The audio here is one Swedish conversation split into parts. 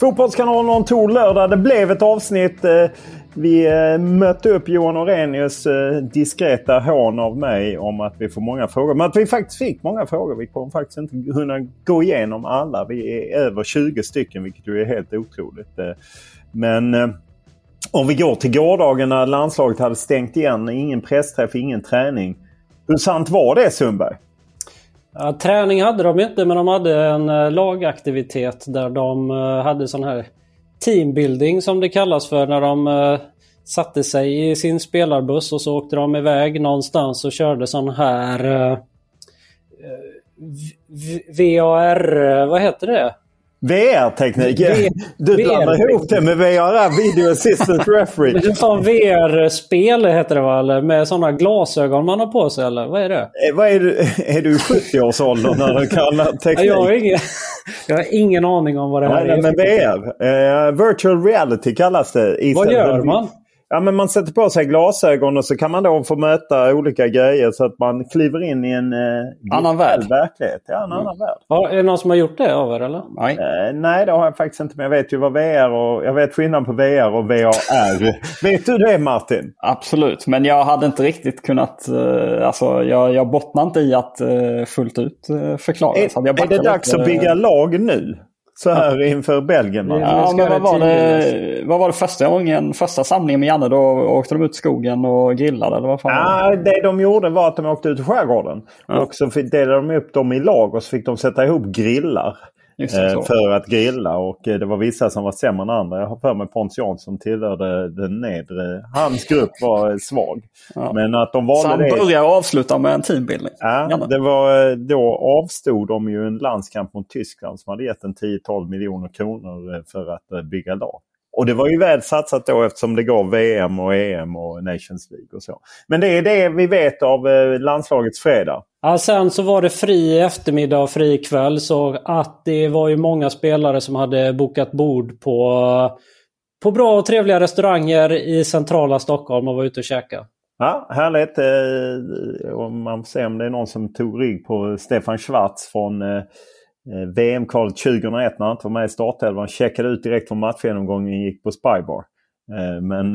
Fotbollskanalen on tour lördag. Det blev ett avsnitt. Eh, vi eh, mötte upp Johan Orenius eh, diskreta hån av mig om att vi får många frågor. Men att vi faktiskt fick många frågor. Vi kommer faktiskt inte kunna gå igenom alla. Vi är över 20 stycken vilket ju är helt otroligt. Men om vi går till gårdagen när landslaget hade stängt igen. Ingen pressträff, ingen träning. Hur sant var det Sundberg? Ja, träning hade de inte men de hade en eh, lagaktivitet där de eh, hade sån här teambuilding som det kallas för när de eh, satte sig i sin spelarbuss och så åkte de iväg någonstans och körde sån här VAR, vad heter det? VR-teknik? Du blandar ihop det med VRR, Video Assistant Referee. Det är VR-spel heter det va? Med sådana glasögon man har på sig eller vad är det? Eh, vad är, du, är du i 70-årsåldern när du kallar teknik? Jag har, ingen, jag har ingen aning om vad det här Nej, är. Men VR, uh, virtual reality kallas det. Vad gör man? Ja, men man sätter på sig glasögon och så kan man då få möta olika grejer så att man kliver in i en eh, annan värld. verklighet. Ja, en mm. annan värld. Ja, är det någon som har gjort det av er eller? Nej. Eh, nej, det har jag faktiskt inte. Men jag vet ju vad VR och jag vet skillnaden på VR och VAR. vet du det Martin? Absolut, men jag hade inte riktigt kunnat... Eh, alltså, jag, jag bottnar inte i att eh, fullt ut eh, förklara. Är, är det dags att bygga lag nu? Så här inför Belgien. Man. Ja, men vad var, det, vad var det första gången, första samlingen med Janne? Då åkte de ut i skogen och grillade eller vad fan Ja, det de gjorde var att de åkte ut i skärgården. Ja. Och så delade de upp dem i lag och så fick de sätta ihop grillar. Eh, för att grilla och eh, det var vissa som var sämre än andra. Jag har för mig Pontus Jansson tillhörde den nedre. Hans grupp var svag. Ja. Men att de valde Så han det... börjar och avslutar med en teambuilding? Ja, det var, eh, då avstod de ju en landskamp mot Tyskland som hade gett en 10-12 miljoner kronor för att bygga lag. Och det var ju väl satsat då eftersom det gav VM och EM och Nations League och så. Men det är det vi vet av landslagets fredag. Ja, sen så var det fri eftermiddag och fri kväll så att det var ju många spelare som hade bokat bord på, på bra och trevliga restauranger i centrala Stockholm och var ute och käka. Ja, härligt. Eh, om man får se om det är någon som tog rygg på Stefan Schwarz från eh, eh, VM-kvalet 2001 när han inte var med i startelvan. Checkade ut direkt från matchgenomgången gick på Spybar. Men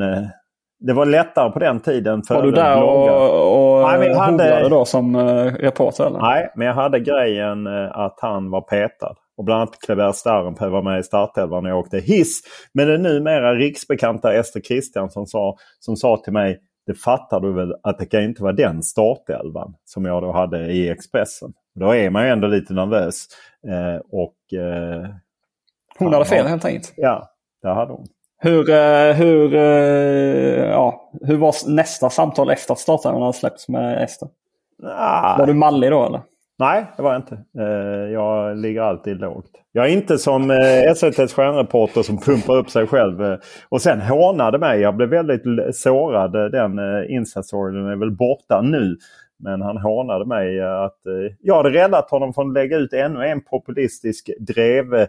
det var lättare på den tiden. För var du där och, och Nej, hade... då som reporter? Eller? Nej, men jag hade grejen att han var petad. Och bland annat Kleber Starrenpää var med i startelvan när jag åkte hiss. Men den numera riksbekanta Ester Kristiansson sa, som sa till mig det fattar du väl att det kan inte vara den startelvan som jag då hade i Expressen. Då är man ju ändå lite nervös. Eh, och, eh, hon hade fel helt enkelt? Ja, det hade hon. Hur, eh, hur, eh, ja, hur var nästa samtal efter att starten hade släppts med Ester? Ah. Var du mallig då eller? Nej, det var jag inte. Eh, jag ligger alltid lågt. Jag är inte som SVTs stjärnreporter som pumpar upp sig själv och sen hånade mig. Jag blev väldigt sårad. Den insatsorgen är väl borta nu. Men han hånade mig att jag hade räddat honom från att lägga ut ännu en populistisk drev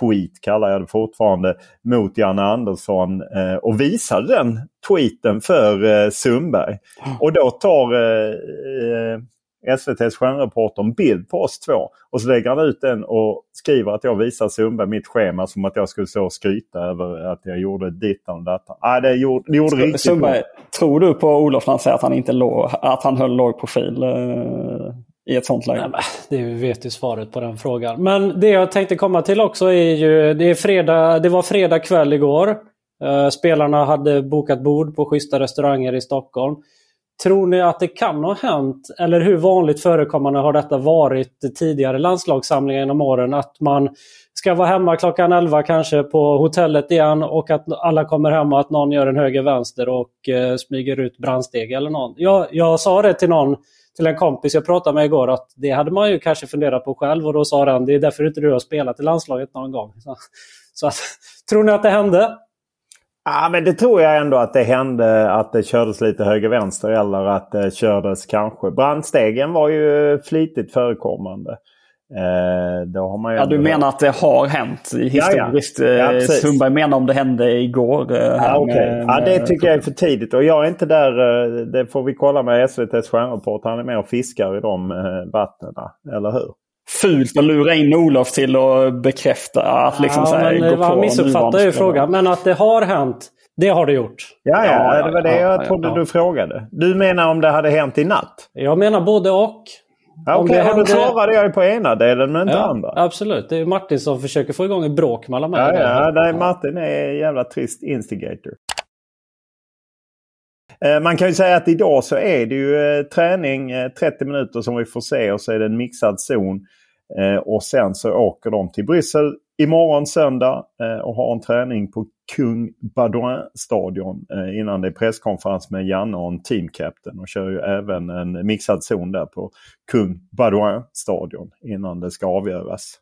tweet kallar jag det fortfarande mot Janne Andersson eh, och visade den tweeten för eh, Sundberg. Och då tar eh, eh SVTs stjärnreporter en bild på oss två och så lägger han ut den och skriver att jag visar Sundberg mitt schema som att jag skulle och skryta över att jag gjorde dittan och datan. Ah, det gjorde, det gjorde riktigt Sundberg, Tror du på Olof när han säger att han, inte låg, att han höll låg profil? Eh, i ett sånt läge? Nej, det vet ju svaret på den frågan. Men det jag tänkte komma till också är ju, det, är fredag, det var fredag kväll igår. Uh, spelarna hade bokat bord på schyssta restauranger i Stockholm. Tror ni att det kan ha hänt, eller hur vanligt förekommande har detta varit tidigare landslagssamlingar genom åren? Att man ska vara hemma klockan 11 kanske på hotellet igen och att alla kommer hem och att någon gör en höger-vänster och eh, smyger ut brandsteg eller någon. Jag, jag sa det till någon till en kompis jag pratade med igår att det hade man ju kanske funderat på själv och då sa den det är därför inte du har spelat i landslaget någon gång. Så, så att, tror ni att det hände? Ja, men det tror jag ändå att det hände att det kördes lite höger-vänster eller att det kördes kanske. Brandstegen var ju flitigt förekommande. Eh, ja, du menar att det har hänt historiskt? Ja, ja. ja Sundberg menar om det hände igår. Eh, ja, okay. med, ja, det tycker jag är för tidigt. Och jag är inte där. Det får vi kolla med SVTs stjärnrapport. Han är med och fiskar i de vattnen. Eller hur? Fult att lura in Olof till att bekräfta att liksom ja, så här, men, gå på missuppfattar ju frågan. Men att det har hänt, det har det gjort. Ja, ja, ja det var det ja, jag trodde ja, du frågade. Du menar om det hade hänt i natt? Jag menar både och. Ja, Okej, okay, hände... då svarade jag ju på ena delen men inte ja, andra. Absolut. Det är Martin som försöker få igång ett bråk mellan mig ja, Ja, nej, Martin är en jävla trist instigator. Eh, man kan ju säga att idag så är det ju eh, träning eh, 30 minuter som vi får se och så är det en mixad zon. Och sen så åker de till Bryssel imorgon söndag och har en träning på Kung Baudouin stadion innan det är presskonferens med Janne och en teamcaptain. Och kör ju även en mixad zon där på Kung Baudouin stadion innan det ska avgöras.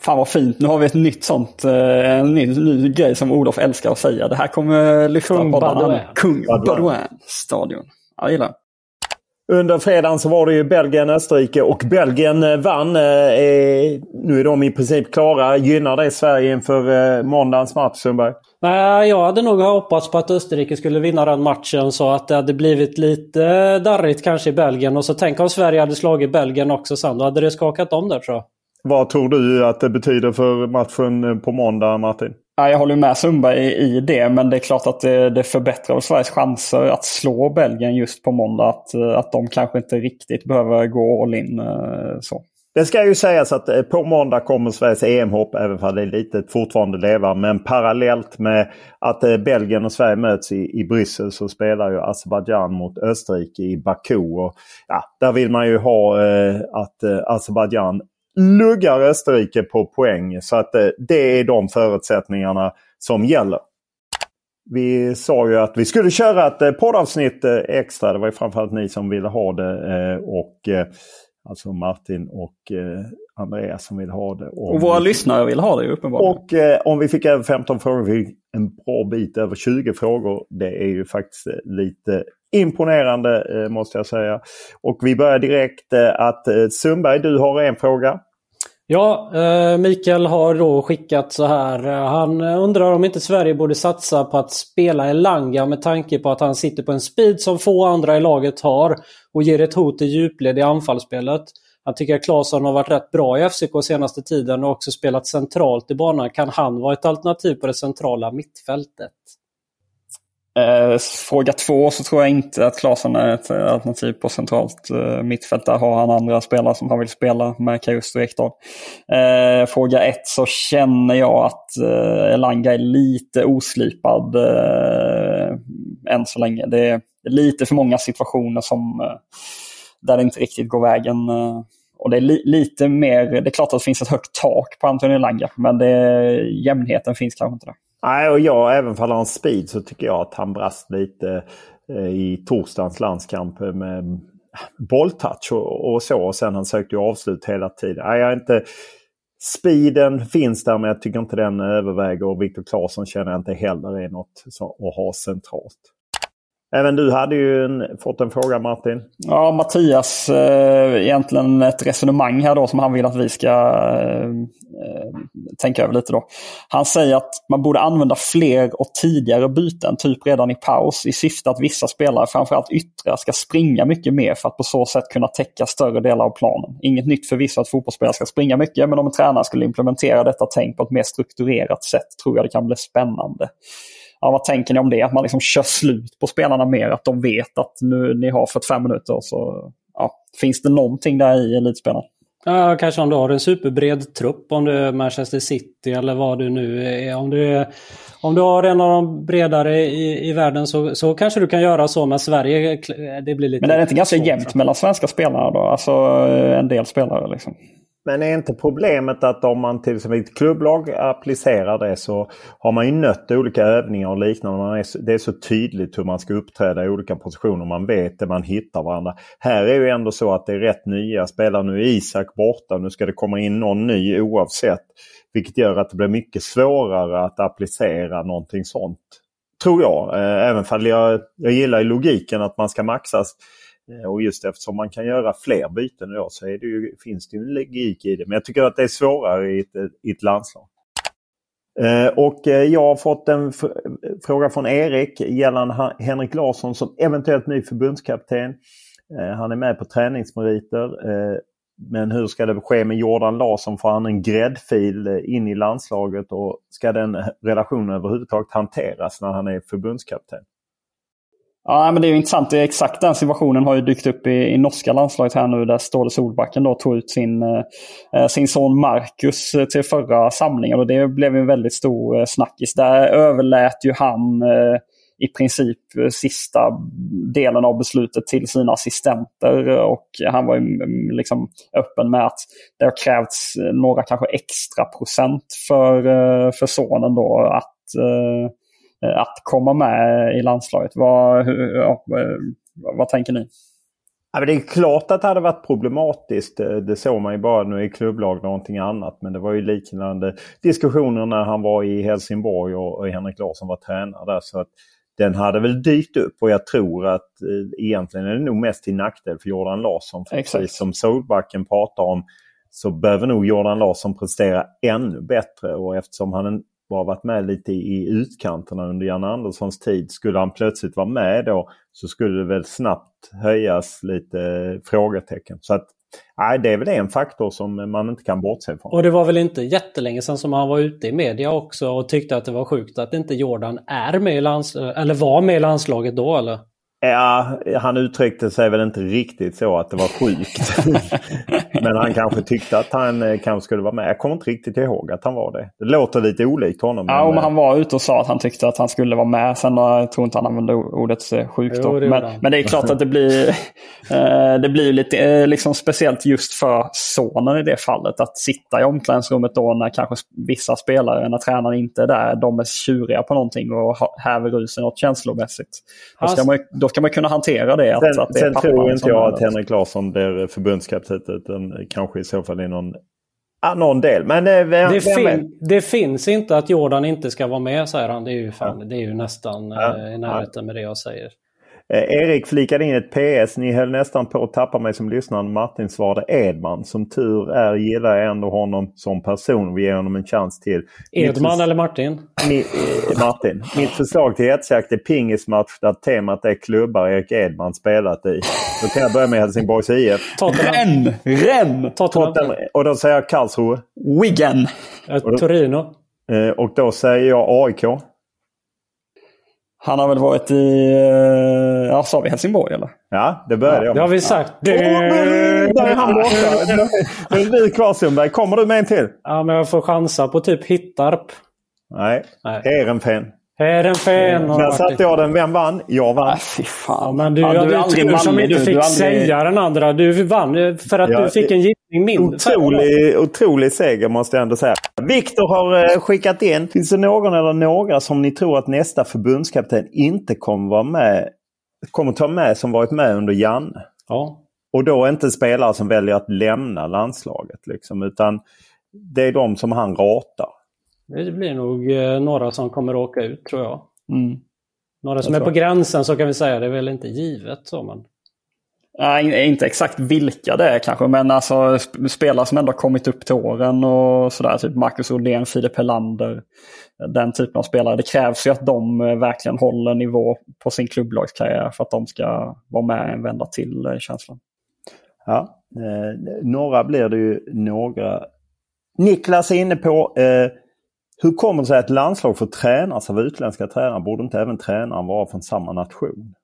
Fan vad fint. Nu har vi ett nytt sånt, eh, en ny, ny grej som Olof älskar att säga. Det här kommer lyfta Kung poddarna. Kung Baudouin stadion. Jag gillar under fredagen så var det ju Belgien-Österrike och Belgien eh, vann. Eh, nu är de i princip klara. Gynnar det Sverige inför måndagens match Sundberg? Nej, jag hade nog hoppats på att Österrike skulle vinna den matchen så att det hade blivit lite darrigt kanske i Belgien. Och så tänk om Sverige hade slagit Belgien också sen. Då hade det skakat om där tror jag. Vad tror du att det betyder för matchen på måndag Martin? Ja, jag håller med Sundberg i, det, men det är klart att det, det förbättrar Sveriges chanser att slå Belgien just på måndag. Att, att de kanske inte riktigt behöver gå all in. Eh, så. Det ska ju sägas att eh, på måndag kommer Sveriges EM-hopp, även om det är litet, fortfarande leva. Men parallellt med att eh, Belgien och Sverige möts i, i Bryssel så spelar ju Azerbajdzjan mot Österrike i Baku. Och, ja, där vill man ju ha eh, att eh, Azerbajdzjan luggar Österrike på poäng. Så att eh, det är de förutsättningarna som gäller. Vi sa ju att vi skulle köra ett eh, poddavsnitt eh, extra. Det var ju framförallt ni som ville ha det. Och, alltså Martin och Andreas som vill ha det. Och, och våra lyssnare vill ha det uppenbarligen. Och eh, om vi fick över 15 frågor, vi fick en bra bit över 20 frågor. Det är ju faktiskt lite imponerande eh, måste jag säga. Och vi börjar direkt eh, att Sundberg, du har en fråga. Ja, eh, Mikael har då skickat så här. Eh, han undrar om inte Sverige borde satsa på att spela Elanga med tanke på att han sitter på en speed som få andra i laget har och ger ett hot i djupled i anfallsspelet. Han tycker att Claesson har varit rätt bra i FCK senaste tiden och också spelat centralt i banan. Kan han vara ett alternativ på det centrala mittfältet? Eh, fråga två så tror jag inte att Klasen är ett eh, alternativ på centralt eh, mittfält. Där har han andra spelare som han vill spela med Karusto och Ekdal. Eh, fråga ett så känner jag att eh, Elanga är lite oslipad eh, än så länge. Det är lite för många situationer som eh, där det inte riktigt går vägen. Eh, och det är li lite mer, det är klart att det finns ett högt tak på Antonio Elanga men det, jämnheten finns kanske inte där. Nej, och jag, även för hans speed så tycker jag att han brast lite eh, i torsdagens landskamp med bolltouch och, och så. Och sen han sökte ju avslut hela tiden. Nej, jag är inte... Speeden finns där men jag tycker inte den överväger och Viktor Claesson känner jag inte heller är något att ha centralt. Även du hade ju en, fått en fråga Martin. Ja, Mattias, eh, egentligen ett resonemang här då som han vill att vi ska eh, eh, tänka över lite då. Han säger att man borde använda fler och tidigare byten, typ redan i paus, i syfte att vissa spelare, framförallt yttre, ska springa mycket mer för att på så sätt kunna täcka större delar av planen. Inget nytt förvisso att fotbollsspelare ska springa mycket, men om en tränare skulle implementera detta tänk på ett mer strukturerat sätt tror jag det kan bli spännande. Ja, vad tänker ni om det? Att man liksom kör slut på spelarna mer. Att de vet att nu ni har 45 minuter. Så, ja, finns det någonting där i elitspelen? Ja, kanske om du har en superbred trupp. Om du är Manchester City eller vad du nu är. Om du, är, om du har en av de bredare i, i världen så, så kanske du kan göra så. Men Sverige, det blir lite... Men är det inte ganska jämnt mellan svenska spelare då? Alltså en del spelare liksom? Men är inte problemet att om man till exempel i ett klubblag applicerar det så har man ju nött olika övningar och liknande. det är så tydligt hur man ska uppträda i olika positioner. Man vet det, man hittar varandra. Här är ju ändå så att det är rätt nya spelare. Nu är Isak borta. Nu ska det komma in någon ny oavsett. Vilket gör att det blir mycket svårare att applicera någonting sånt. Tror jag. Eh, även fall jag, jag gillar logiken att man ska maxas Eh, och just eftersom man kan göra fler byten idag så det ju, finns det ju en logik i det. Men jag tycker att det är svårare i ett, i ett landslag. Eh, och eh, jag har fått en fråga från Erik gällande Henrik Larsson som eventuellt ny förbundskapten. Han är med på träningsmeriter. men hur ska det ske med Jordan Larsson? Får han en gräddfil in i landslaget och ska den relationen överhuvudtaget hanteras när han är förbundskapten? Ja, men Det är intressant. Det är exakt den situationen har ju dykt upp i, i norska landslaget här nu där Ståle Solbacken då tog ut sin, eh, eh sin son Marcus eh, till förra samlingen. Och det blev en väldigt stor eh, snackis. Där överlät ju han eh, i princip eh, sista delen av beslutet till sina assistenter. Och han var ju mm, mm, liksom öppen med att det har krävts några kanske extra procent för, eh, för sonen då att Eh, att komma med i landslaget. Vad, ja, vad tänker ni? Ja, det är klart att det hade varit problematiskt. Eh, det såg man ju bara nu i klubblag någonting annat. Men det var ju liknande diskussioner när han var i Helsingborg och Henrik Larsson var tränare där. Så att den hade väl dykt upp och jag tror att eh, egentligen är det nog mest till nackdel för Jordan Larsson. För precis som Solbacken pratar om så behöver nog Jordan Larsson prestera ännu bättre och eftersom han bara varit med lite i utkanterna under Jan Anderssons tid. Skulle han plötsligt vara med då så skulle det väl snabbt höjas lite eh, frågetecken. Så att Nej, det är väl en faktor som man inte kan bortse ifrån. Och det var väl inte jättelänge sedan som han var ute i media också och tyckte att det var sjukt att inte Jordan är med i landslaget, eller var med i landslaget då eller? Ja, han uttryckte sig väl inte riktigt så att det var sjukt. Men han kanske tyckte att han eh, kanske skulle vara med. Jag kommer inte riktigt ihåg att han var det. Det låter lite olikt honom. Ja, men, men han var ute och sa att han tyckte att han skulle vara med. Sen jag eh, tror inte han använde ordet eh, sjukt. Jo, det men, men, det är klart att det blir, det blir lite liksom speciellt just för sonen i det fallet. Att sitta i omklädningsrummet då när kanske vissa spelare, när tränaren inte är där, de är tjuriga på någonting och häver ur sig något känslomässigt. Då ska, man, då ska man kunna hantera det. Att, sen, att det sen tror inte jag att Henrik Larsson blir förbundskapten. Utan kanske i så fall i någon, ja, någon del. Men eh, vem, det, fin det, finns inte att Jordan inte ska vara med säger han. Det är ju, fan, ja. det är ju nästan ja. eh, i närheten med det jag säger. Eh, Erik flikade in ett PS. Ni höll nästan på att tappa mig som lyssnare. Martin svarade Edman. Som tur är gillar jag ändå honom som person. Vi ger honom en chans till. Edman eller Martin? Mi, eh, Martin. Mitt förslag till hetsjakt är pingismatch där temat är klubbar Erik Edman spelat i. Då kan jag börja med Helsingborgs IF. Rennes! Rennes! Tottenham. Och då säger jag Karlsruhe. Wigan! Torino. Eh, och då säger jag AIK. Han har väl varit i, eh, ja sa vi Helsingborg eller? Ja, det började ja, jag. Det har vi sagt. Ja. Oh, där är han borta. Nu är du kvar Sundberg. Kommer du med en till? Ja, men jag får chansa på typ Hittarp. Nej, Nej. Ehrenfen. Ehrenfen. Där satte jag den. Vem vann? Jag vann. Ah, fy fan. Ja, men du ja, hade tur som inte fick aldrig... säga den andra. Du vann för att ja, du fick en gissning mindre. Otrolig, otrolig seger måste jag ändå säga. Viktor har eh, skickat in. Finns det någon eller några som ni tror att nästa förbundskapten inte kommer vara med kommer ta med som varit med under Janne? Ja. Och då inte spelare som väljer att lämna landslaget. Liksom, utan det är de som han ratar. Det blir nog eh, några som kommer åka ut tror jag. Mm. Några som jag är på gränsen så kan vi säga. Det är väl inte givet så men... Nej, inte exakt vilka det är kanske, men alltså spelare som ändå kommit upp till åren och sådär. Typ Marcus Odén, Filip Helander. Den typen av spelare. Det krävs ju att de eh, verkligen håller nivå på sin klubblagskarriär för att de ska vara med en vända till eh, känslan. Ja, eh, några blir det ju några. Niklas är inne på eh, hur kommer det sig att landslag får tränas av utländska tränare? Borde inte även tränaren vara från samma nation?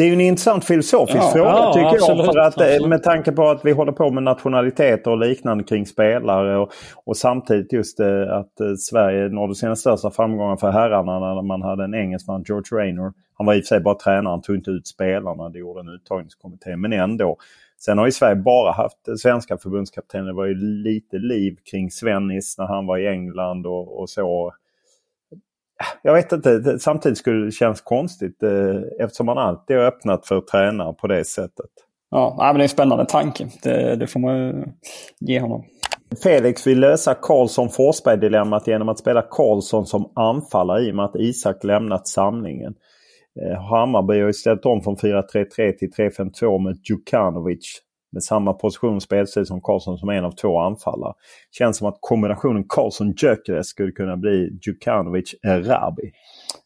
Det är en intressant filosofisk ja, fråga ja, tycker absolut, jag. För att, eh, absolut. Med tanke på att vi håller på med nationaliteter och liknande kring spelare och, och samtidigt just eh, att eh, Sverige nådde sina största framgångar för herrarna när man hade en engelsman, George Raynor. Han var i och för sig bara tränare, han tog inte ut spelarna, det gjorde en uttagningskommitté, men ändå. Sen har ju Sverige bara haft svenska förbundskaptener. Det var ju lite liv kring Svennis när han var i England och, och så. Jag vet inte, samtidigt skulle det kännas konstigt eh, eftersom man alltid har öppnat för tränare på det sättet. Ja, men det är en spännande tanke. Det, det får man ge honom. Felix vill lösa Karlsson-Forsberg-dilemmat genom att spela Karlsson som anfallare i och med att Isak lämnat samlingen. Eh, Hammarby har ju ställt om från 4-3-3 till 3-5-2 med Djukanovic med samma position och spelstil som Karlsson som en av två anfallare. Känns som att kombinationen Karlsson-Gyökeres skulle kunna bli Djukanovic-Erabi.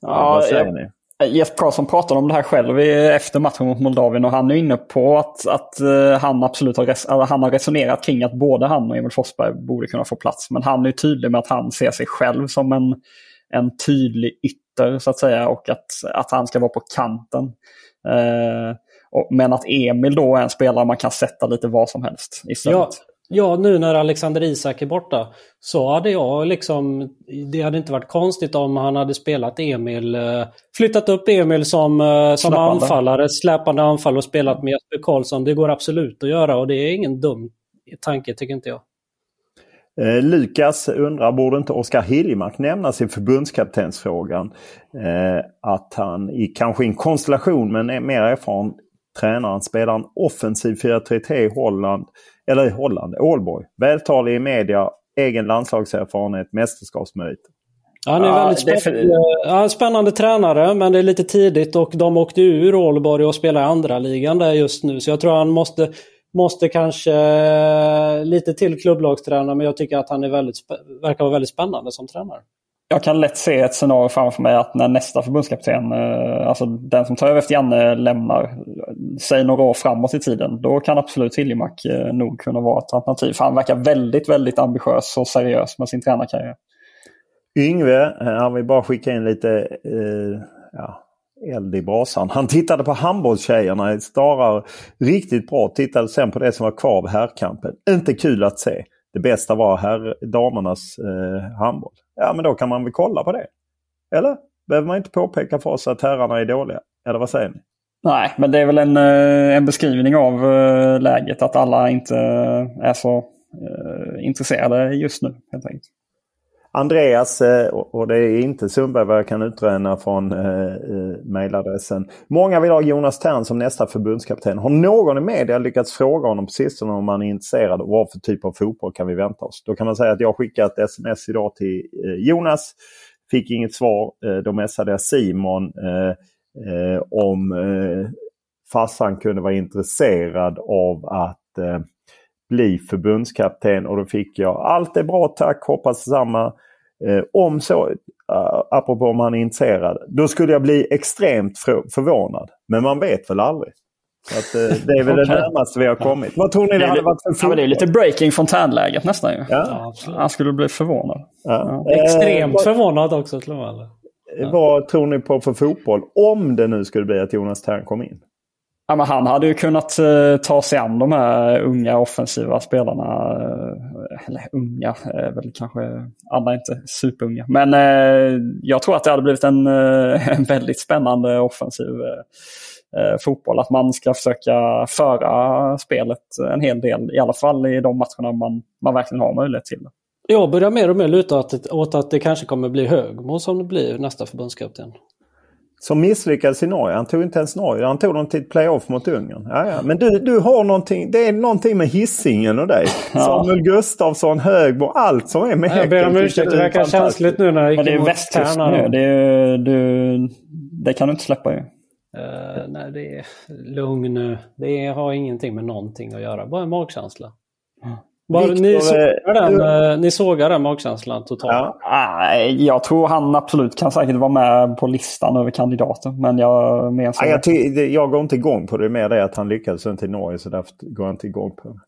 Ja, jag, Jesper Karlsson pratade om det här själv efter matchen mot Moldavien och han är inne på att, att uh, han absolut har, res han har resonerat kring att både han och Emil Forsberg borde kunna få plats. Men han är tydlig med att han ser sig själv som en, en tydlig ytter så att säga och att, att han ska vara på kanten. Och, men att Emil då är en spelare man kan sätta lite vad som helst istället. Ja, Ja, nu när Alexander Isak är borta så hade jag liksom... Det hade inte varit konstigt om han hade spelat Emil... Eh, flyttat upp Emil som, eh, som anfallare, släpande anfall och spelat med Jesper Karlsson. Det går absolut att göra och det är ingen dum tanke tycker inte jag. Eh, Lukas undrar, borde inte Oskar Hiljemark nämnas i förbundskaptensfrågan? Eh, att han i kanske en konstellation med en mer erfaren tränare spelar en offensiv 4-3-3 i Holland eller i Holland, Ålborg. Vältalig i media, egen landslagserfarenhet, mästerskapsmerit. Han är ja, väldigt spännande, ja, spännande tränare men det är lite tidigt och de åkte ur Ålborg och spelar i andra ligan där just nu. Så jag tror han måste, måste kanske lite till klubblagstränare men jag tycker att han är väldigt, verkar vara väldigt spännande som tränare jag kan lätt se ett scenario framför mig att när nästa förbundskapten, eh, alltså den som tar över efter Janne, lämnar, säg några år framåt i tiden, då kan absolut Hiljemark eh, nog kunna vara ett alternativ. För han verkar väldigt, väldigt ambitiös och seriös med sin tränarkarriär. Yngve, eh, han vill bara skicka in lite eh, ja, eld i brasan. Han tittade på handbollstjejerna, starar riktigt bra. Tittade sen på det som var kvar av herrkampen. Inte kul att se. Det bästa var här, damernas eh, handboll. Ja men då kan man väl kolla på det. Eller? Behöver man inte påpeka för oss att herrarna är dåliga? Eller vad säger ni? Nej, men det är väl en, eh, en beskrivning av eh, läget att alla inte eh, är så intresserade just nu helt enkelt. Andreas, och det är inte Sundberg vad jag kan utröna från mejladressen. Många vill ha Jonas Tern som nästa förbundskapten. Har någon i media lyckats fråga honom på sistone om han är intresserad och vad för typ av fotboll kan vi vänta oss? Då kan man säga att jag skickat ett sms idag till Jonas. Fick inget svar. Då messade jag Simon eh, eh om eh, farsan kunde vara intresserad av att bli förbundskapten och då fick jag allt är bra tack, hoppas detsamma. Eh, om så, apropå om han är intresserad, då skulle jag bli extremt förvånad. Men man vet väl aldrig. Att, uh, det är väl okay. det närmaste vi har kommit. Vad tror ni det, det hade varit för ja, Det är lite breaking fontänläget nästan ju. Ja. Han skulle bli förvånad. Ja. Extremt eh, förvånad också till och med. Vad tror ni på för fotboll om det nu skulle bli att Jonas Tern kom in? Ja, men han hade ju kunnat uh, ta sig an de här unga offensiva spelarna. Uh, eller unga, uh, väl kanske alla är inte superunga. Men uh, jag tror att det hade blivit en, en väldigt spännande offensiv fotboll. Att man ska försöka föra spelet en hel del, i alla fall i de matcherna man, man verkligen har möjlighet till det. Jag börjar mer och mer luta åt, åt att det kanske kommer bli Högmo som blir nästa förbundskapten. Som misslyckades i Norge. Han tog inte ens Norge. Han tog dem till ett playoff mot Ungern. Ja, ja. Men du, du har någonting. Det är någonting med hissingen och dig. Ja. Samuel Gustafsson, Högbo, allt som är med Jag ber om ursäkt. Det verkar känsligt nu när jag gick Men det är västkust nu. Det, är, du, det kan du inte släppa ju. Uh, nej, det är lugn nu. Det har ingenting med någonting att göra. Bara en magkänsla. Mm. Var, Victor, ni, sågar den, du... Eh, ni sågar den magkänslan totalt? Ja. Jag tror han absolut kan säkert vara med på listan över kandidater. Men jag, mer ja, jag, jag går inte igång på det. Mer det att han lyckades inte i Norge så därför går jag inte igång på det.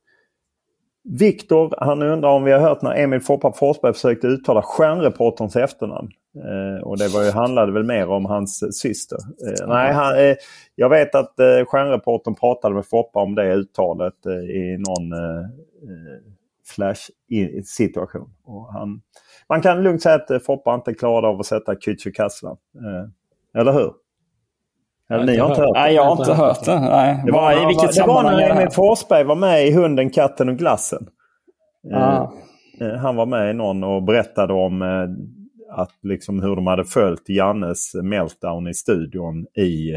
Viktor, han undrar om vi har hört när Emil Foppa Forsberg försökte uttala stjärnreporterns efternamn. Eh, och det var ju, handlade väl mer om hans syster. Eh, nej, han, eh, jag vet att eh, stjärnreportern pratade med Foppa om det uttalet eh, i någon eh, eh flash-situation. man kan lugnt säga att Foppa inte klarade av att sätta Kücükaslan. Eh, eller hur? Eller ni har inte hört det? Nej, jag har inte hört det. Nej. Det var, i vilket det var när Emil Forsberg var med i Hunden, katten och glassen. Ah. Han var med i någon och berättade om att liksom hur de hade följt Jannes meltdown i studion i,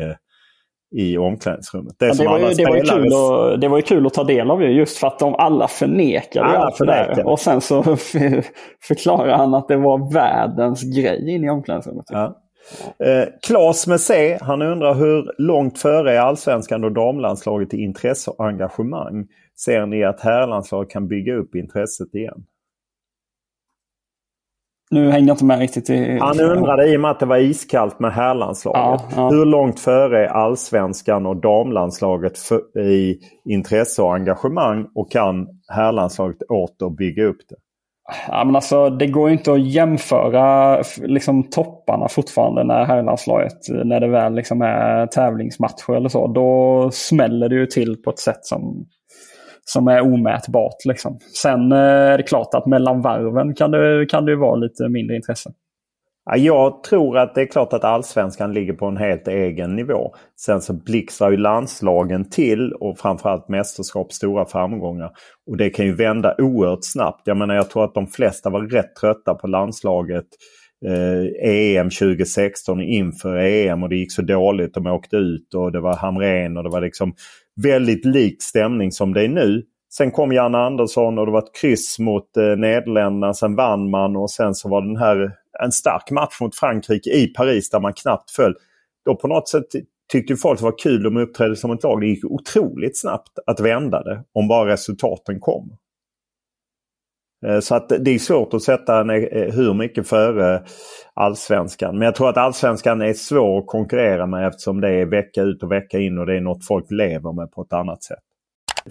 i omklädningsrummet. Det, ja, det, var ju, det, var ju kul att, det var ju kul att ta del av just för att de alla förnekade alla allt förnekade. Och sen så förklarar han att det var världens grej in i omklädningsrummet. Ja. Eh, Klas med C, han undrar hur långt före är allsvenskan och damlandslaget i intresse och engagemang? Ser ni att herrlandslaget kan bygga upp intresset igen? Nu hängde jag inte med riktigt. I... Han undrade i och med att det var iskallt med herrlandslaget. Ja, ja. Hur långt före är allsvenskan och damlandslaget för, i intresse och engagemang? Och kan herrlandslaget åter bygga upp det? Ja, men alltså, det går inte att jämföra liksom, topparna fortfarande när herrlandslaget, när det väl liksom är tävlingsmatcher eller så. Då smäller det ju till på ett sätt som som är omätbart. Liksom. Sen eh, är det klart att mellan varven kan det, kan det vara lite mindre intresse. Jag tror att det är klart att allsvenskan ligger på en helt egen nivå. Sen så blixtrar ju landslagen till och framförallt mästerskap stora framgångar. Och det kan ju vända oerhört snabbt. Jag menar jag tror att de flesta var rätt trötta på landslaget eh, EM 2016 inför EM och det gick så dåligt. De åkte ut och det var Hamrén och det var liksom väldigt lik stämning som det är nu. Sen kom Janne Andersson och det var ett kryss mot eh, Nederländerna. Sen vann man och sen så var den här en stark match mot Frankrike i Paris där man knappt föll. Då på något sätt tyckte folk det var kul de uppträdde som ett lag. Det gick otroligt snabbt att vända det om bara resultaten kom. Eh, så att det är svårt att sätta en, eh, hur mycket före allsvenskan. Men jag tror att allsvenskan är svår att konkurrera med eftersom det är vecka ut och vecka in och det är något folk lever med på ett annat sätt.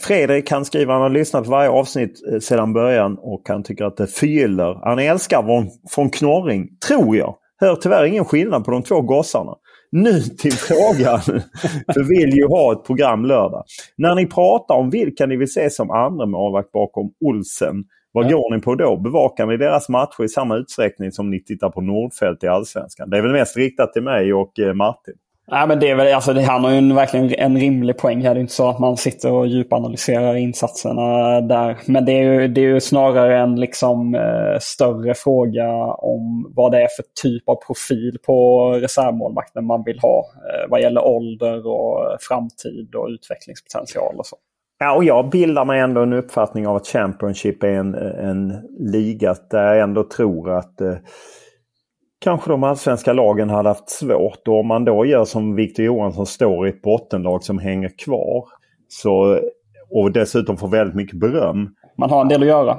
Fredrik han skriver han har lyssnat på varje avsnitt eh, sedan början och han tycker att det förgyller. Han älskar von, von Knorring, tror jag. Hör tyvärr ingen skillnad på de två gossarna. Nu till frågan. För vill ju ha ett program lördag. När ni pratar om vilka ni vill se som andra målvakt bakom Olsen vad går ni på då? Bevakar ni deras matcher i samma utsträckning som ni tittar på Nordfält i Allsvenskan? Det är väl mest riktat till mig och eh, Martin. Nej, men det är väl, alltså, han har ju en, verkligen en rimlig poäng här. Det är inte så att man sitter och djupanalyserar insatserna där. Men det är ju, det är ju snarare en liksom, eh, större fråga om vad det är för typ av profil på reservmålvakten man vill ha. Eh, vad gäller ålder och framtid och utvecklingspotential och så. Ja, och jag bildar mig ändå en uppfattning av att Championship är en, en liga där jag ändå tror att eh, kanske de allsvenska lagen hade haft svårt. Och om man då gör som Victor Johansson står i ett bottenlag som hänger kvar så, och dessutom får väldigt mycket beröm. Man har en del att göra.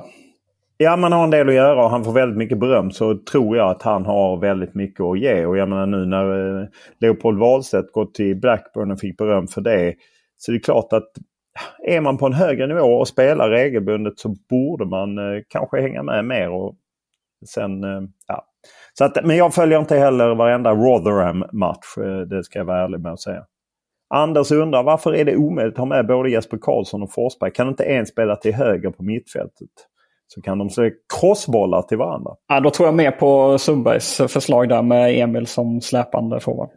Ja, man har en del att göra och han får väldigt mycket beröm så tror jag att han har väldigt mycket att ge. Och jag menar nu när eh, Leopold Wahlstedt gått till Blackburn och fick beröm för det. Så det är klart att är man på en högre nivå och spelar regelbundet så borde man eh, kanske hänga med mer. Och sen, eh, ja. så att, men jag följer inte heller varenda Rotherham-match. Eh, det ska jag vara ärlig med att säga. Anders undrar varför är det omöjligt att ha med både Jesper Karlsson och Forsberg? Kan inte en spela till höger på mittfältet? Så kan de se crossbollar till varandra. Ja, då tror jag mer på Sundbergs förslag där med Emil som släpande forward.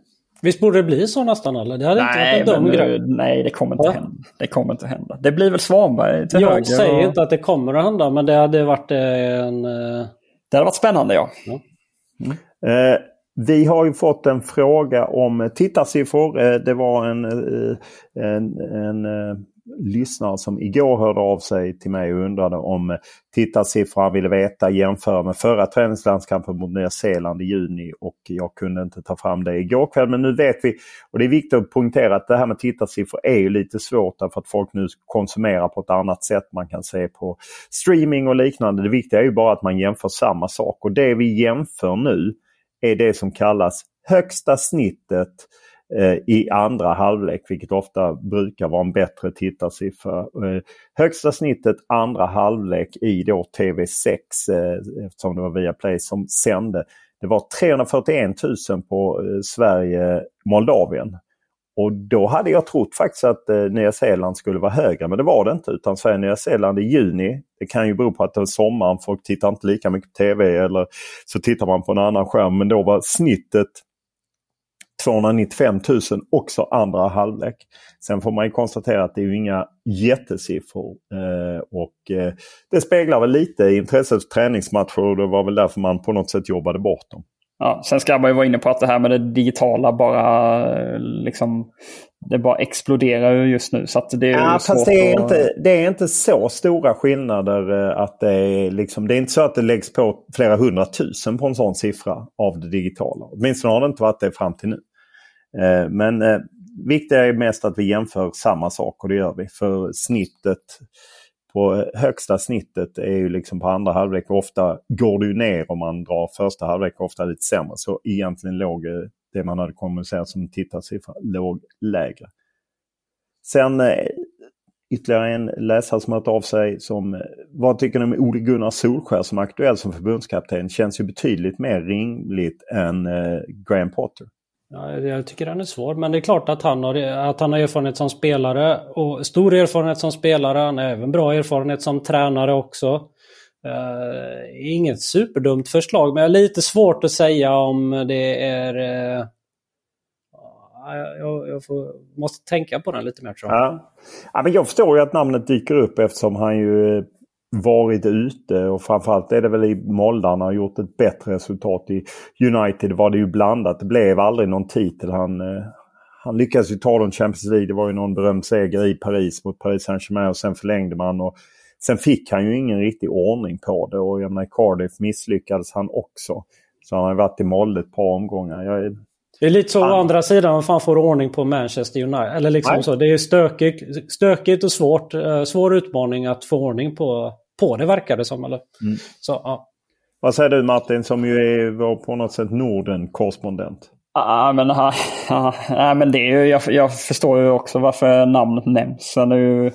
Visst borde det bli så nästan eller? Det hade nej, inte varit en dum grej. Nej, det kommer inte ja. hända. Det kommer inte hända. Det blir väl Svanberg till jag höger. Jag säger och... inte att det kommer att hända, men det hade varit en... Uh... Det hade varit spännande, ja. ja. Mm. Uh, vi har ju fått en fråga om tittarsiffror. Uh, det var en, en, en lyssnare som igår hörde av sig till mig och undrade om eh, tittarsiffror han ville veta jämföra med förra träningslandskampen mot Nya Zeeland i juni och jag kunde inte ta fram det igår kväll. Men nu vet vi och det är viktigt att poängtera att det här med tittarsiffror är ju lite svårt därför att folk nu konsumerar på ett annat sätt. Man kan se på streaming och liknande. Det viktiga är ju bara att man jämför samma sak och det vi jämför nu är det som kallas högsta snittet Eh, i andra halvlek, vilket ofta brukar vara en bättre tittarsiffra. Eh, högsta snittet andra halvlek i då TV6, eh, eftersom det var Viaplay som sände, det var 341 000 på Sverige-Moldavien. Och då hade jag trott faktiskt att Nya Zeeland skulle vara högre, men det var det inte. Utan Sverige-Nya Zeeland i juni. Det kan ju bero på att det är sommaren, folk tittar inte lika mycket på TV eller så tittar man på en annan skärm. Men då var snittet 295 000 också andra halvlek. Sen får man ju konstatera att det är inga jättesiffror. Eh, och eh, det speglar väl lite intresset för träningsmatcher och det var väl därför man på något sätt jobbade bort dem. Ja, sen ska man ju vara inne på att det här med det digitala bara liksom det bara exploderar just nu. Så det är ja, fast det är, att... inte, det är inte så stora skillnader. Eh, att det, är liksom, det är inte så att det läggs på flera hundratusen på en sån siffra av det digitala. Åtminstone har det inte varit det fram till nu. Eh, men eh, viktigt är mest att vi jämför samma sak och det gör vi. För snittet på eh, högsta snittet är ju liksom på andra halvlek. Ofta går det ju ner om man drar första halvlek, ofta lite sämre. Så egentligen låg det man hade kommunicerat som tittarsiffra låg lägre. Sen ytterligare en läsare som hört av sig. som Vad tycker ni om Ole Gunnar Solskär som aktuell som förbundskapten? Känns ju betydligt mer rimligt än eh, Graham Potter. Ja, jag tycker den är svår, men det är klart att han, har, att han har erfarenhet som spelare. och Stor erfarenhet som spelare. Han har även bra erfarenhet som tränare också. Uh, inget superdumt förslag, men lite svårt att säga om det är... Uh, jag, jag får, måste tänka på den lite mer tror jag. Ja. ja. men jag förstår ju att namnet dyker upp eftersom han ju eh, varit ute och framförallt är det väl i Molde han har gjort ett bättre resultat. I United var det ju blandat. Det blev aldrig någon titel. Han, eh, han lyckades ju ta dem Champions League. Det var ju någon berömd seger i Paris mot Paris Saint-Germain och sen förlängde man. Och sen fick han ju ingen riktig ordning på det och jag menar, Cardiff misslyckades han också. Så han har varit i Molde ett par omgångar. Jag, det är lite så å andra sidan om man får ordning på Manchester United. Eller liksom så. Det är stökigt, stökigt och svårt. Eh, svår utmaning att få ordning på på det verkar det som. Eller? Mm. Så, ja. Vad säger du Martin som ju är vår på något sätt Norden-korrespondent? Ja, men, ja, ja, men det är ju, jag, jag förstår ju också varför namnet nämns. Han är ju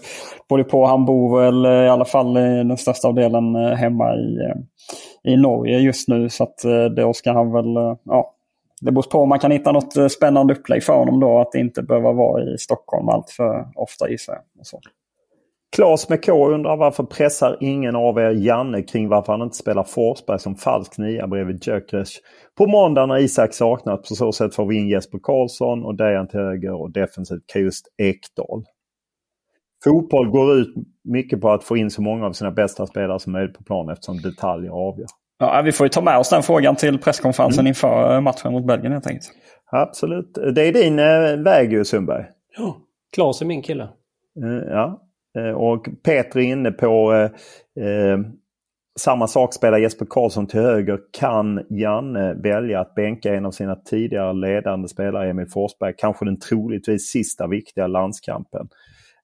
både på, han bor väl i alla fall i den största delen eh, hemma i, eh, i Norge just nu. Så att eh, då ska han väl, ja, det beror på om man kan hitta något spännande upplägg för honom då. Att det inte behöver vara i Stockholm allt för ofta gissar jag. Klas med K undrar varför pressar ingen av er Janne kring varför han inte spelar Forsberg som falsk nia bredvid Gyökeres på måndag när Isak saknas. På så sätt får vi in Jesper Karlsson och Dejan till höger och defensivt just Ekdal. Fotboll går ut mycket på att få in så många av sina bästa spelare som möjligt på plan eftersom detaljer avgör. Ja, vi får ju ta med oss den frågan till presskonferensen mm. inför matchen mot Belgien helt enkelt. Absolut. Det är din äh, väg ju Sundberg. Ja, Klas är min kille. Uh, ja, Eh, Eh, och Petri är inne på eh, eh, samma sak, spelar Jesper Karlsson till höger. Kan Janne välja att bänka en av sina tidigare ledande spelare, Emil Forsberg, kanske den troligtvis sista viktiga landskampen?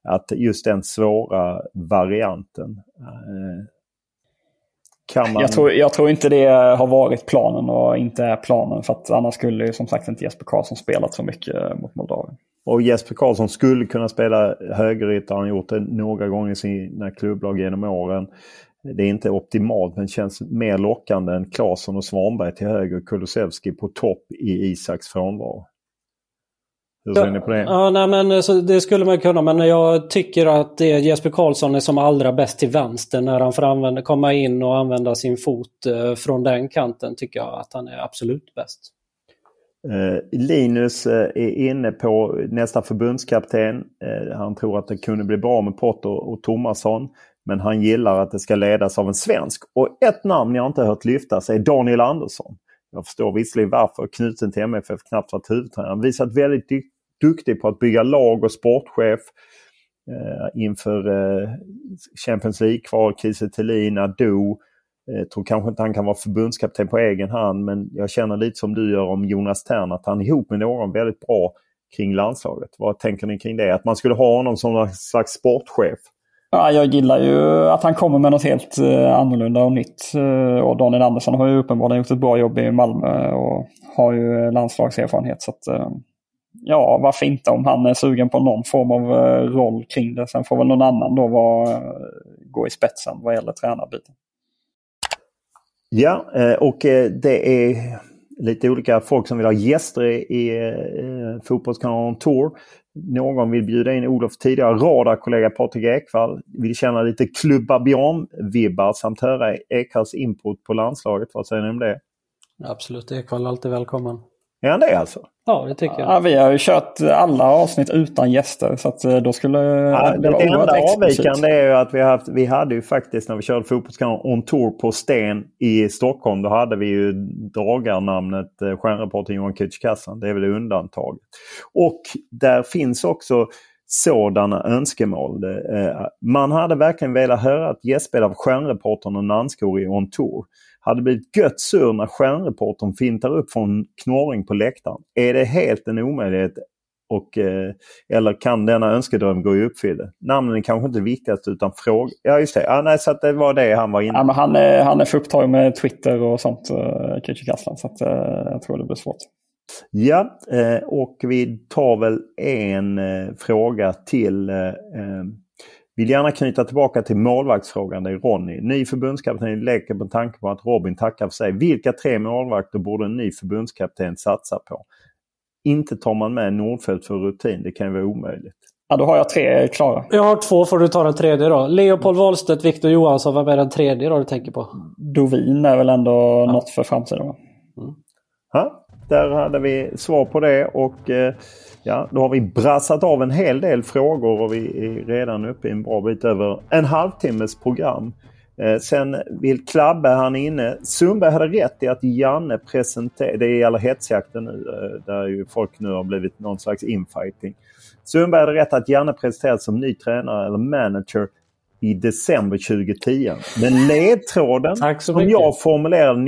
Att just den svåra varianten. Eh, man... Jag, tror, jag, tror, inte det har varit planen och inte är planen. För att annars skulle som sagt inte Jesper Karlsson spelat så mycket mot Moldavien. Och Jesper Karlsson skulle kunna spela högerytter. Han har gjort det några gånger i sina klubblag genom åren. Det är inte optimalt men känns mer lockande än Claesson och Svanberg till höger. Kulusevski på topp i Isaks frånvaro. Hur ser ja, ni på det? Ja, nej, men, så det skulle man kunna men jag tycker att det Jesper Karlsson är som allra bäst till vänster när han får använda, komma in och använda sin fot eh, från den kanten tycker jag att han är absolut bäst. Eh, Linus eh, är inne på nästa förbundskapten. Eh, han tror att det kunde bli bra med Potter och Tomasson. Men han gillar att det ska ledas av en svensk. Och ett namn jag inte hört lyftas är Daniel Andersson. Jag förstår visserligen varför. Knuten till MFF knappt varit huvudtränare. Han visat väldigt duktig på att bygga lag och sportchef. inför Champions League-kval, Kiese Thelin, Ado. Jag tror kanske inte han kan vara förbundskapten på egen hand men jag känner lite som du gör om Jonas Tern att han ihop med någon väldigt bra kring landslaget. Vad tänker ni kring det? Att man skulle ha honom som någon slags sportchef? Ja, jag gillar ju att han kommer med något helt eh, annorlunda och nytt. Eh, och Daniel Andersson har ju uppenbarligen gjort ett bra jobb i Malmö och har ju landslagserfarenhet. Så att, ja, varför inte om han är sugen på någon form av roll kring det. Sen får väl någon annan då vara, gå i spetsen vad gäller tränarbiten. Ja, eh, och eh, det är lite olika folk som vill ha gäster i eh, Fotbollskanalen Tour. Någon vill bjuda in Olof tidigare radarkollega Patrik Ekwall. Vill känna lite klubba vibbar samt höra Ekvalls input på landslaget. Vad säger ni om det? Absolut, Ekwall är alltid välkommen. Är han det alltså? Ja, det tycker jag. Ja, vi har ju kört alla avsnitt utan gäster så att eh, då skulle ja, det, det enda avvikande är ju att vi, haft, vi hade ju faktiskt när vi körde Fotbollskanalen On Tour på Sten i Stockholm. Då hade vi ju dragarnamnet eh, stjärnreportern Johan Kücükaslan. Det är väl undantaget. Och där finns också sådana önskemål. Eh, man hade verkligen velat höra ett gästspel av stjärnreportern Nanskor i On Tour hade blivit gött sur när stjärnreportern fintar upp från knorring på läktaren. Är det helt en omöjlighet Och, eh, eller kan denna önskedröm gå i uppfyllelse? Namnen är kanske inte viktigast utan frågor. Ja just det, ja, nej, så det var det han var inne ja, men han, är, han är för upptagen med Twitter och sånt, Kitchi Kaslan. Så att, jag tror det blir svårt. Ja, och vi tar väl en fråga till vill gärna knyta tillbaka till målvaktsfrågan. Det är Ronny. Ny förbundskapten leker på tanke på att Robin tackar för sig. Vilka tre målvakter borde en ny förbundskapten satsa på? Inte tar man med Nordfeldt för rutin. Det kan ju vara omöjligt. Ja, då har jag tre klara. Jag har två. Får du ta den tredje då? Leopold Wahlstedt, Viktor Johansson. Vad är den tredje då du tänker på? Dovin är väl ändå ja. något för framtiden? Mm. Ja, där hade vi svar på det. och... Eh, Ja, då har vi brassat av en hel del frågor och vi är redan uppe i en bra bit över en halvtimmes program. Eh, sen vill Klabbe, han är inne. Sundberg hade rätt i att Janne presenterade, det gäller hetsjakten nu, eh, där ju folk nu har blivit någon slags infighting. Sundberg hade rätt att Janne presenterades som ny tränare eller manager i december 2010. Men ledtråden som jag formulerade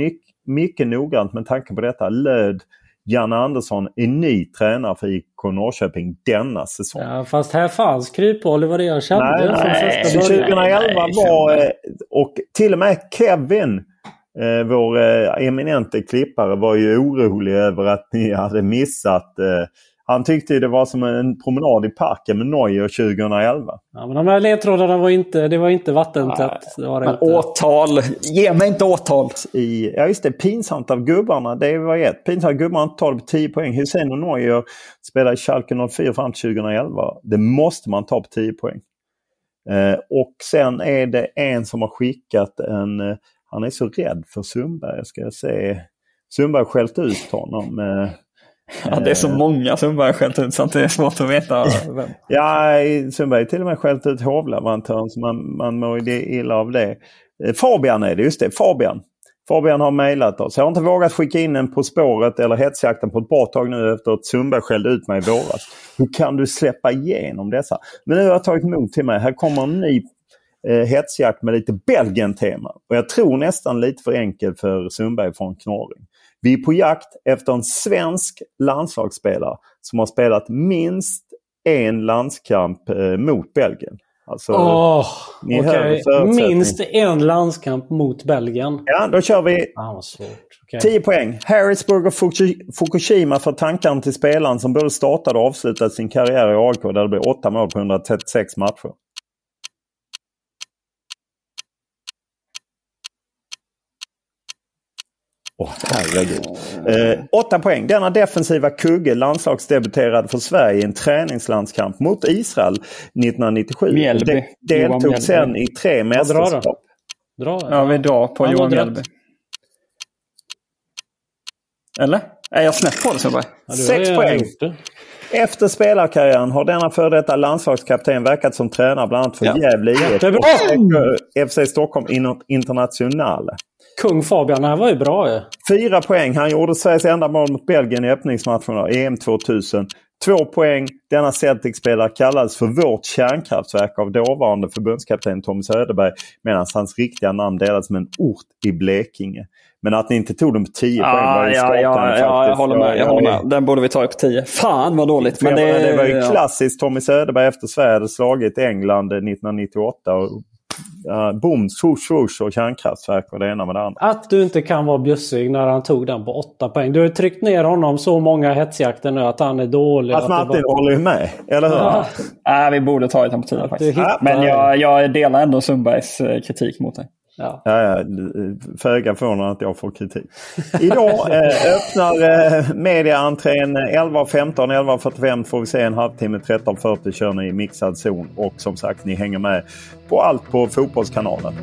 mycket noggrant med tanke på detta löd Janne Andersson är ny tränare för IK Norrköping denna säsong. Ja, fast här fanns kryphål, det var det jag kände. Nej, nej. 2011 var, eh, och till och med Kevin, eh, vår eh, eminente klippare, var ju orolig över att ni hade missat eh, han tyckte det var som en promenad i parken med Neuer 2011. Ja, men de här ledtrådarna var inte, det var inte vattentätt. Det var det men inte. åtal! Ge mig inte åtal! I, ja just det, pinsamt av gubbarna. Det var ett. Pinsamt av gubbarna tar det på 10 poäng. Hussein och Neuer spelade i Schalke 04 fram till 2011. Det måste man ta på 10 poäng. Eh, och sen är det en som har skickat en... Eh, han är så rädd för Sundberg. Ska jag se. Sundberg har skällt ut honom. Eh, Ja, det är så många Sundberg har skällt ut så att det är svårt att veta vem. Ja, Sundberg har till och med skällt ut hovleverantören så man, man mår illa av det. Eh, Fabian är det, just det. Fabian. Fabian har mejlat oss. Jag har inte vågat skicka in en På spåret eller hetsjakten på ett bra tag nu efter att Sundberg skällde ut mig i våras. Hur kan du släppa igenom dessa? Men nu har jag tagit emot till mig. Här kommer en ny eh, hetsjakt med lite Belgien-tema. Och jag tror nästan lite för enkel för Sundberg från Knorring. Vi är på jakt efter en svensk landslagsspelare som har spelat minst en landskamp eh, mot Belgien. Alltså, oh, okay. Minst en landskamp mot Belgien. Ja, då kör vi ah, okay. 10 poäng. Harrisburg och Fukushima för tankarna till spelaren som både startade och avslutade sin karriär i AIK där det blev 8 mål på 136 matcher. Åh, oh, herregud. Eh, åtta poäng. Denna defensiva kugge landslagsdebuterade för Sverige i en träningslandskamp mot Israel 1997. Mjällby. De, deltog sen i tre mästerskap. Dra, dra. Ja, vi drar på ja, Johan Mjällby. Eller? Är jag snett på det Sundberg? Ja, Sex poäng. Efter spelarkarriären har denna före detta landslagskapten verkat som tränare bland annat för ja. Gävle IF och FC Stockholm Internationale. Kung Fabian, det här var ju bra ju. Fyra poäng. Han gjorde Sveriges enda mål mot Belgien i öppningsmatcherna EM 2000. Två poäng. Denna Celtic-spelare kallades för vårt kärnkraftverk av dåvarande förbundskapten Tommy Söderberg medan hans riktiga namn delades med en ort i Blekinge. Men att ni inte tog den på 10 ah, poäng var ju ja, ja, ja, jag håller med. Jag håller med. Den borde vi ta på 10. Fan vad dåligt. Men det, det var ju klassiskt Tommy Söderberg efter Sverige hade slagit England 1998 och uh, boom, swoosh, swoosh och kärnkraftverk och det ena med det andra. Att du inte kan vara bjussig när han tog den på 8 poäng. Du har tryckt ner honom så många hetsjakter nu att han är dålig. Att, att Martin bara... håller med, eller hur? Ja. Ja. vi borde ta honom på 10 faktiskt. Men jag, jag delar ändå Sundbergs eh, kritik mot dig. Ja. Ja, ja, föga förvånande att jag får kritik. Idag eh, öppnar eh, mediaentrén 11.15, 11.45 får vi se en halvtimme. 13.40 kör ni i mixad zon. Och som sagt, ni hänger med på allt på Fotbollskanalen.